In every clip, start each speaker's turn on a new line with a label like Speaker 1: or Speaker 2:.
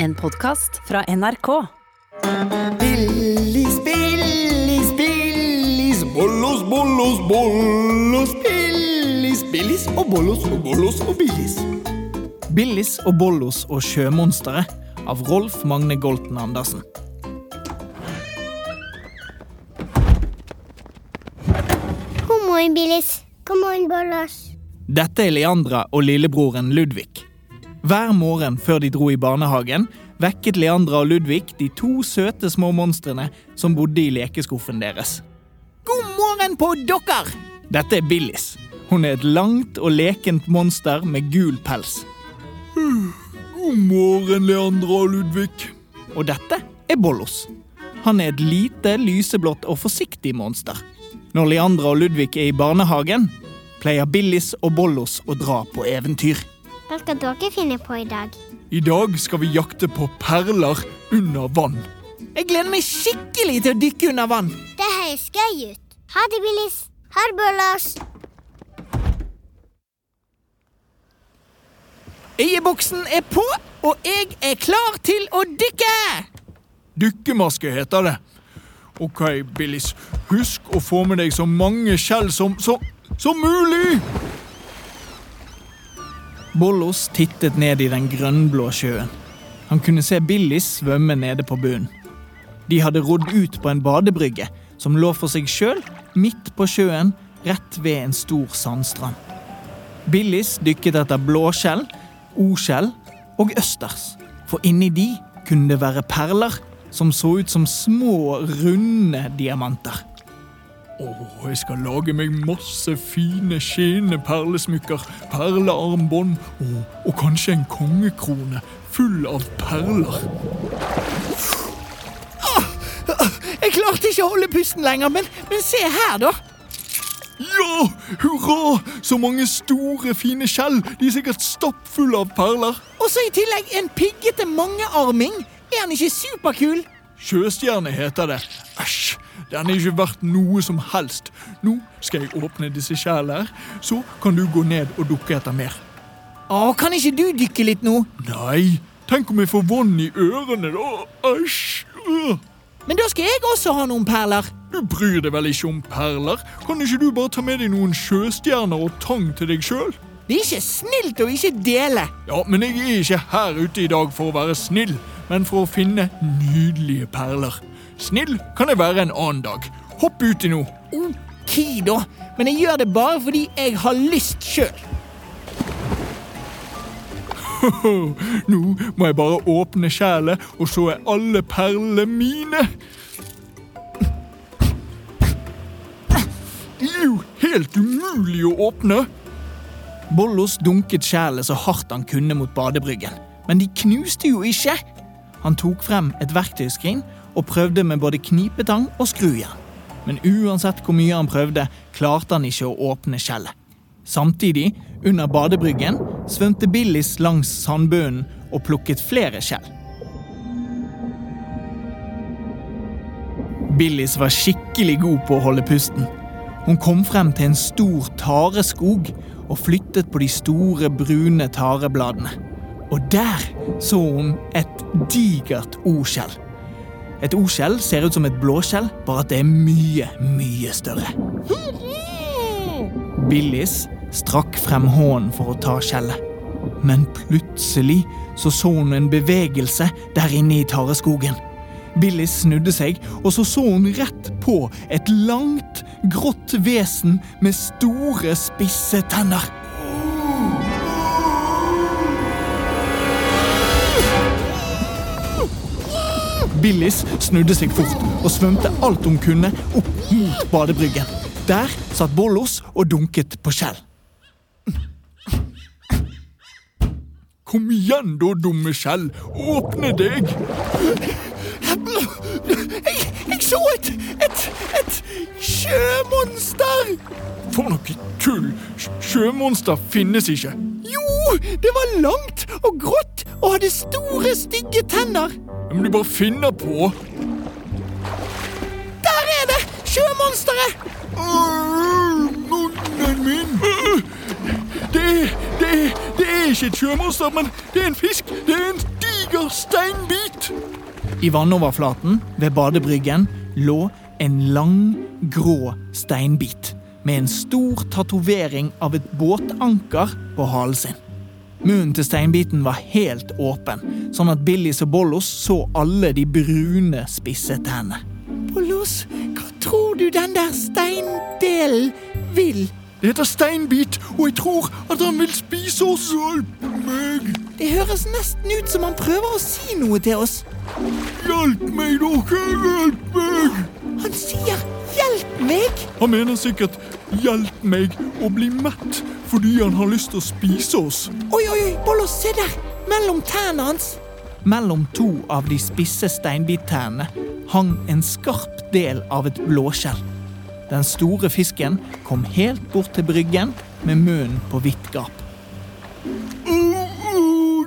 Speaker 1: En podkast fra NRK.
Speaker 2: Billis, Billis, Billis, bollos, bollos, bollos, Billis, Billis og bollos og bollos og Billis.
Speaker 3: Billis og Bollos og sjømonsteret av Rolf Magne Golten Andersen.
Speaker 4: God morgen, Billis. God morgen, Bollos.
Speaker 3: Dette er Leandra og lillebroren Ludvig. Hver morgen før de dro i barnehagen, vekket Leandra og Ludvig de to søte små monstrene som bodde i lekeskuffen deres. God morgen på dere! Dette er Billis. Hun er et langt og lekent monster med gul pels.
Speaker 2: God morgen, Leandra og Ludvig.
Speaker 3: Og dette er Bollos. Han er et lite, lyseblått og forsiktig monster. Når Leandra og Ludvig er i barnehagen, pleier Billis og Bollos å dra på eventyr.
Speaker 4: Hva skal dere finne på i dag?
Speaker 2: I dag skal vi jakte på perler under vann.
Speaker 3: Jeg gleder meg skikkelig til å dykke under vann.
Speaker 4: Det høres gøy ut. Ha det, Billis. Ha det, Bollos.
Speaker 3: Øyeboksen er på, og jeg er klar til å dykke!
Speaker 2: Dykkemaske heter det. Ok, Billis. Husk å få med deg så mange skjell som, som, som mulig!
Speaker 3: Bollos tittet ned i den grønnblå sjøen. Han kunne se Billis svømme nede på bunnen. De hadde rodd ut på en badebrygge som lå for seg sjøl midt på sjøen, rett ved en stor sandstrand. Billis dykket etter blåskjell, oskjell og østers, for inni de kunne det være perler som så ut som små, runde diamanter.
Speaker 2: Åh, jeg skal lage meg masse fine, skinnende perlesmykker, perlearmbånd og, og kanskje en kongekrone full av perler.
Speaker 3: Jeg klarte ikke å holde pusten lenger, men, men se her, da!
Speaker 2: Ja, hurra! Så mange store, fine skjell. De er sikkert stappfulle av perler.
Speaker 3: Og så i tillegg en piggete mangearming. Er han ikke superkul?
Speaker 2: Sjøstjerne heter det. Æsj, den er ikke verdt noe som helst. Nå skal jeg åpne disse skjellene, her, så kan du gå ned og dukke etter mer.
Speaker 3: Å, kan ikke du dykke litt nå?
Speaker 2: Nei, tenk om jeg får vann i ørene, da. Æsj.
Speaker 3: Men da skal jeg også ha noen perler.
Speaker 2: Du bryr deg vel ikke om perler? Kan ikke du bare ta med deg noen sjøstjerner og tang til deg sjøl?
Speaker 3: Det er ikke snilt å ikke dele.
Speaker 2: Ja, men jeg er ikke her ute i dag for å være snill, men for å finne nydelige perler. Snill kan jeg være en annen dag. Hopp uti nå.
Speaker 3: Ok, da. Men jeg gjør det bare fordi jeg har lyst sjøl.
Speaker 2: Nå må jeg bare åpne skjælet, og så er alle perlene mine. Det er jo helt umulig å åpne.
Speaker 3: Bollos dunket skjælet så hardt han kunne mot badebryggen. Men de knuste jo ikke. Han tok frem et verktøyskrin og prøvde med både knipetang og skrujern. Men uansett hvor mye han prøvde, klarte han ikke å åpne skjellet. Samtidig, under badebryggen, svømte Billis langs sandbunnen og plukket flere skjell. Billis var skikkelig god på å holde pusten. Hun kom frem til en stor tareskog og flyttet på de store, brune tarebladene. Og der så hun et digert oskjell. Et oskjell ser ut som et blåskjell, bare at det er mye, mye større. Billis strakk frem hånden for å ta skjellet. Men plutselig så så hun en bevegelse der inne i tareskogen. Billis snudde seg, og så så hun rett på et langt, grått vesen med store, spisse tenner. Billis snudde seg fort og svømte alt hun kunne opp mot badebryggen. Der satt Bollos og dunket på skjell.
Speaker 2: Kom igjen, da, dumme skjell. Åpne deg.
Speaker 3: Jeg, jeg så et, et, et sjømonster!
Speaker 2: For noe tull. Sjømonster finnes ikke.
Speaker 3: Jo, det var langt og grått og hadde store, stygge tenner.
Speaker 2: Må du bare finner på.
Speaker 3: Der er det! Sjømonsteret!
Speaker 2: Åh, Munnen min! Det, det, det er ikke et sjømonster, men det er en fisk. Det er en diger steinbit.
Speaker 3: I vannoverflaten ved badebryggen lå en lang, grå steinbit med en stor tatovering av et båtanker på halen sin. Munnen til steinbiten var helt åpen, sånn at Billis og Bollos så alle de brune, spisse tennene. Bollos, hva tror du den der steindelen vil?
Speaker 2: Det heter steinbit, og jeg tror at han vil spise oss. Hjelp meg!
Speaker 3: Det høres nesten ut som han prøver å si noe til oss.
Speaker 2: Hjelp meg, dere! Hjelp meg!
Speaker 3: Han meg'.
Speaker 2: Han mener sikkert 'hjelp meg å bli mett' fordi han har lyst til å spise oss.
Speaker 3: Oi, oi, oi, Bollo, se der! Mellom tærne hans. Mellom to av de spisse steinbittærne hang en skarp del av et blåskjell. Den store fisken kom helt bort til bryggen med munnen på vidt gap.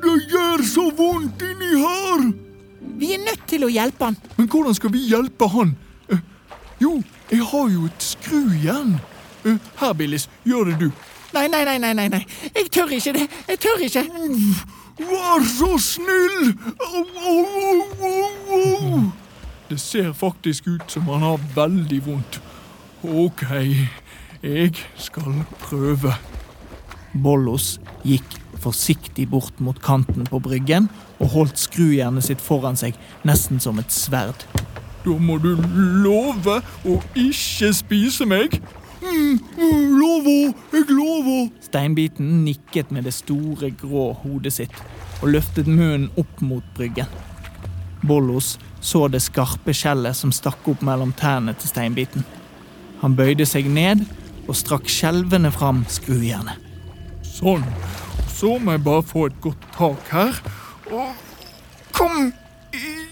Speaker 2: Det gjør så vondt inni her!
Speaker 3: Vi er nødt til å hjelpe han.
Speaker 2: Men hvordan skal vi hjelpe han? Eh, jo, jeg har jo et skrujern. Eh, her, Billis, gjør det du.
Speaker 3: Nei, nei, nei, nei, nei. Jeg tør ikke det. Jeg tør ikke.
Speaker 2: Vær så snill! Au, au, au. Det ser faktisk ut som han har veldig vondt. Ok, jeg skal prøve.
Speaker 3: Bollos gikk forsiktig bort mot kanten på bryggen og holdt skrujernet sitt foran seg, nesten som et sverd.
Speaker 2: Da må du love å ikke spise meg. Mm, mm, lover, jeg lover.
Speaker 3: Steinbiten nikket med det store, grå hodet sitt og løftet munnen opp mot bryggen. Bollos så det skarpe skjellet som stakk opp mellom tærne til steinbiten. Han bøyde seg ned og strakk skjelvende fram skrujernet.
Speaker 2: Sånn. Så må jeg bare få et godt tak her. Og kom igjen.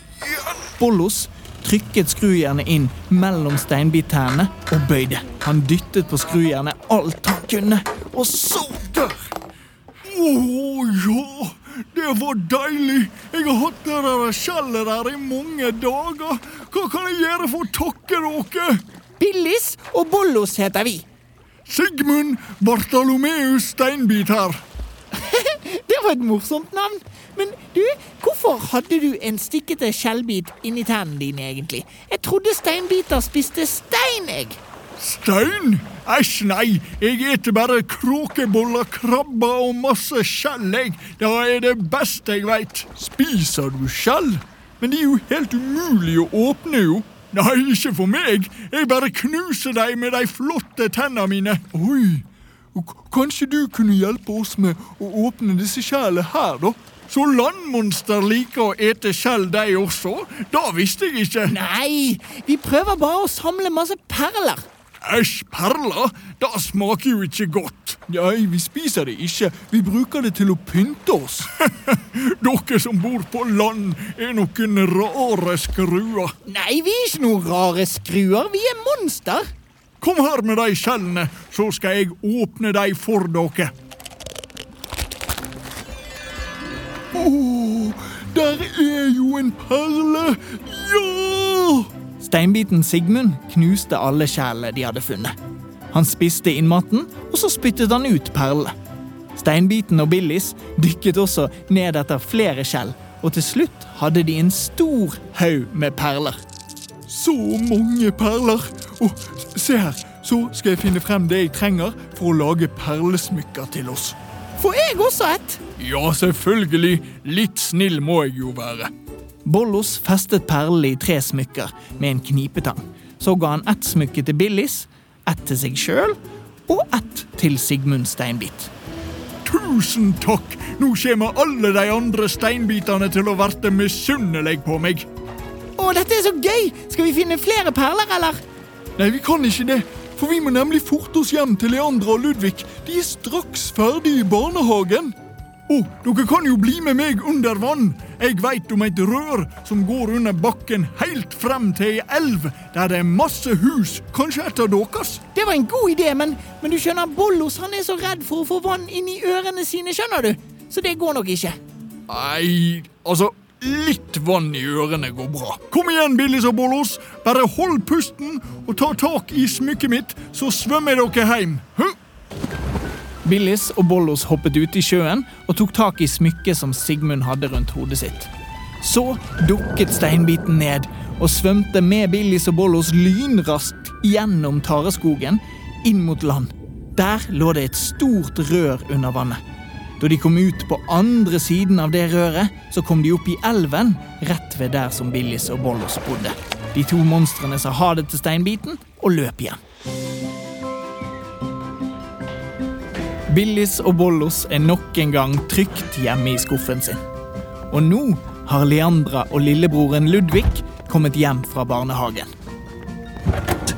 Speaker 3: Bollos trykket skrujernet inn mellom steinbittærne og bøyde. Han dyttet på skrujernet alt han kunne, og så
Speaker 2: Der. Å ja, det var deilig. Jeg har hatt det der skjellet der i mange dager. Hva kan jeg gjøre for å takke dere?
Speaker 3: Billis og Bollos heter vi.
Speaker 2: Sigmund Bartalomeus Steinbit her.
Speaker 3: Det var et morsomt navn. Men du, hvorfor hadde du en stikkete skjellbit inni tennene dine, egentlig? Jeg trodde steinbiter spiste stein, jeg.
Speaker 2: Stein? Æsj, nei. Jeg eter bare kråkeboller, krabber og masse skjell, jeg. Det er det beste jeg veit. Spiser du skjell? Men de er jo helt umulig å åpne, jo. Nei, ikke for meg. Jeg bare knuser dem med de flotte tennene mine. Oi. K- Kanskje du kunne hjelpe oss med å åpne disse skjellene her, da? Så landmonster liker å ete skjell, de også? Da visste jeg ikke.
Speaker 3: Nei, vi prøver bare å samle masse perler.
Speaker 2: Æsj, perler? Det smaker jo ikke godt. Nei, vi spiser det ikke. Vi bruker det til å pynte oss. Dere som bor på land, er noen rare skruer.
Speaker 3: Nei, vi er ikke noen rare skruer. Vi er monster.
Speaker 2: Kom her med de skjellene, så skal jeg åpne de for dere. Å, der er jo en perle! Ja!
Speaker 3: Steinbiten Sigmund knuste alle kjælene de hadde funnet. Han spiste innmaten, og så spyttet han ut perlene. Steinbiten og Billis dykket også ned etter flere skjell, og til slutt hadde de en stor haug med perler.
Speaker 2: Så mange perler. Og se her, så skal jeg finne frem det jeg trenger for å lage perlesmykker til oss.
Speaker 3: Får jeg også et?
Speaker 2: Ja, selvfølgelig. Litt snill må jeg jo være.
Speaker 3: Bollos festet perlene i tre smykker med en knipetang. Så ga han ett smykke til Billis, ett til seg sjøl og ett til Sigmund Steinbit.
Speaker 2: Tusen takk! Nå kommer alle de andre steinbitene til å verte misunnelige på meg.
Speaker 3: Å, dette er så gøy! Skal vi finne flere perler, eller?
Speaker 2: Nei, vi kan ikke det. For vi må nemlig forte oss hjem til Leandra og Ludvig. De er straks ferdig i barnehagen. Å, dere kan jo bli med meg under vann. Jeg veit om et rør som går under bakken helt frem til ei elv der det er masse hus. Kanskje et av deres?
Speaker 3: Det var en god idé, men, men du skjønner, Bollos han er så redd for å få vann inn i ørene sine, skjønner du? Så det går nok ikke.
Speaker 2: Nei, altså Litt vann i ørene går bra. Kom igjen, Billis og Bollos. Bare hold pusten og ta tak i smykket mitt, så svømmer dere hjem. Huh?
Speaker 3: Billis og Bollos hoppet ut i sjøen og tok tak i smykket som Sigmund hadde rundt hodet sitt. Så dukket steinbiten ned og svømte med Billis og Bollos lynraskt gjennom tareskogen inn mot land. Der lå det et stort rør under vannet. Da de kom ut på andre siden av det røret, så kom de opp i elven rett ved der som Billis og Bollos bodde. De to monstrene sa ha det til steinbiten og løp igjen. Billis og Bollos er nok en gang trygt hjemme i skuffen sin. Og nå har Leandra og lillebroren Ludvig kommet hjem fra barnehagen.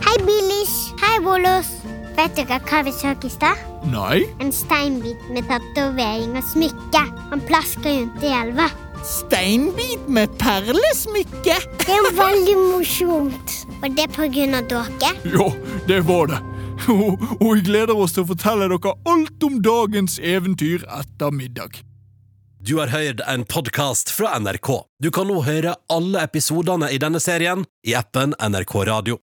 Speaker 4: Hei, Billis. Hei, Bollos. Vet dere hva vi så i stad?
Speaker 2: Nei?
Speaker 4: En steinbit med tatovering og smykke. Han plasker rundt i elva.
Speaker 3: Steinbit med perlesmykke!
Speaker 4: Det er jo veldig morsomt. Og det er på grunn av dere.
Speaker 2: Ja, det var det. Og, og vi gleder oss til å fortelle dere alt om dagens eventyr etter middag.
Speaker 5: Du har hørt en podkast fra NRK. Du kan nå høre alle episodene i denne serien i appen NRK Radio.